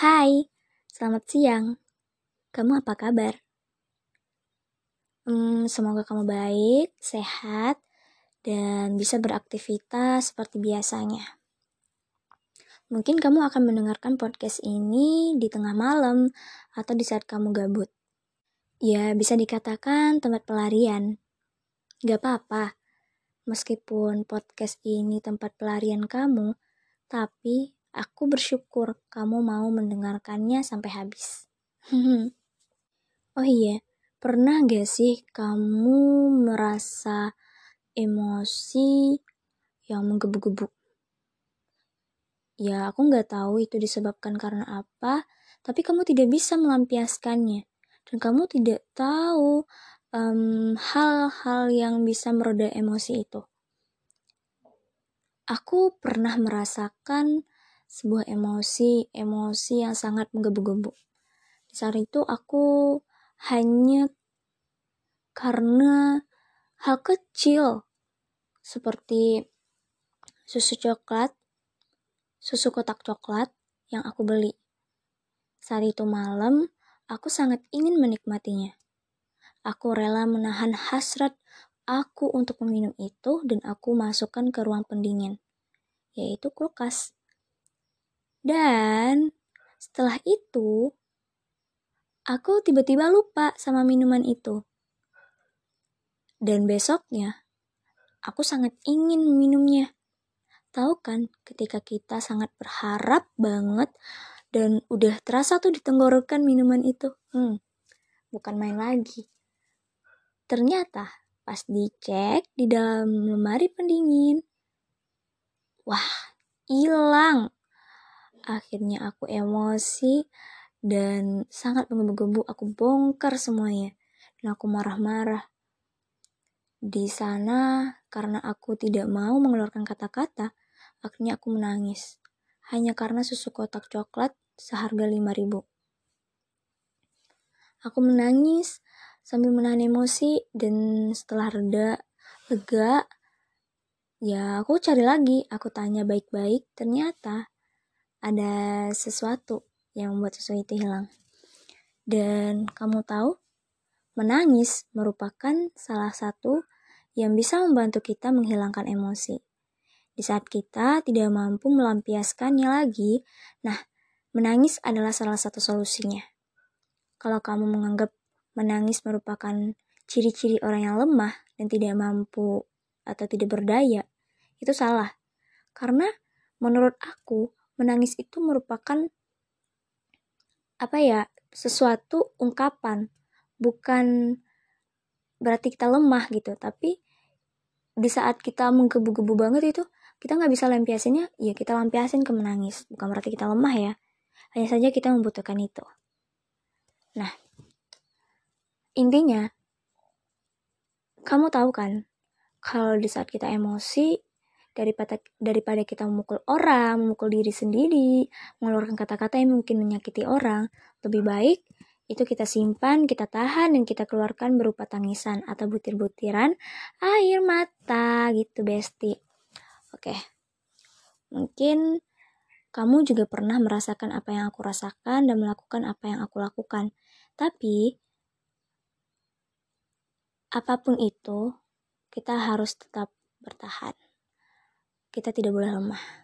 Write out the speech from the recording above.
Hai, selamat siang. Kamu apa kabar? Hmm, semoga kamu baik, sehat, dan bisa beraktivitas seperti biasanya. Mungkin kamu akan mendengarkan podcast ini di tengah malam atau di saat kamu gabut. Ya, bisa dikatakan tempat pelarian. Gak apa-apa, meskipun podcast ini tempat pelarian kamu, tapi Aku bersyukur kamu mau mendengarkannya sampai habis. oh iya, pernah gak sih kamu merasa emosi yang menggebu-gebu? Ya, aku nggak tahu itu disebabkan karena apa, tapi kamu tidak bisa melampiaskannya. Dan kamu tidak tahu hal-hal um, yang bisa meroda emosi itu. Aku pernah merasakan sebuah emosi, emosi yang sangat menggebu-gebu. Di saat itu aku hanya karena hal kecil seperti susu coklat, susu kotak coklat yang aku beli. Saat itu malam, aku sangat ingin menikmatinya. Aku rela menahan hasrat aku untuk meminum itu dan aku masukkan ke ruang pendingin, yaitu kulkas. Dan setelah itu, aku tiba-tiba lupa sama minuman itu. Dan besoknya, aku sangat ingin meminumnya. Tahu kan, ketika kita sangat berharap banget dan udah terasa tuh di tenggorokan minuman itu. Hmm, bukan main lagi. Ternyata pas dicek di dalam lemari pendingin, wah, hilang Akhirnya aku emosi dan sangat menggebu-gebu. Aku bongkar semuanya dan aku marah-marah. Di sana karena aku tidak mau mengeluarkan kata-kata, akhirnya aku menangis. Hanya karena susu kotak coklat seharga 5000 Aku menangis sambil menahan emosi dan setelah reda, lega, ya aku cari lagi. Aku tanya baik-baik, ternyata ada sesuatu yang membuat sesuatu itu hilang. Dan kamu tahu, menangis merupakan salah satu yang bisa membantu kita menghilangkan emosi. Di saat kita tidak mampu melampiaskannya lagi, nah, menangis adalah salah satu solusinya. Kalau kamu menganggap menangis merupakan ciri-ciri orang yang lemah dan tidak mampu atau tidak berdaya, itu salah. Karena menurut aku, menangis itu merupakan apa ya sesuatu ungkapan. Bukan berarti kita lemah gitu tapi di saat kita menggebu-gebu banget itu kita nggak bisa lampiasinnya ya kita lampiasin ke menangis. Bukan berarti kita lemah ya hanya saja kita membutuhkan itu. Nah intinya kamu tahu kan kalau di saat kita emosi daripada daripada kita memukul orang, memukul diri sendiri, mengeluarkan kata-kata yang mungkin menyakiti orang, lebih baik itu kita simpan, kita tahan, dan kita keluarkan berupa tangisan atau butir-butiran air mata gitu, Besti. Oke, mungkin kamu juga pernah merasakan apa yang aku rasakan dan melakukan apa yang aku lakukan. Tapi, apa pun itu, kita harus tetap bertahan kita tidak boleh lemah.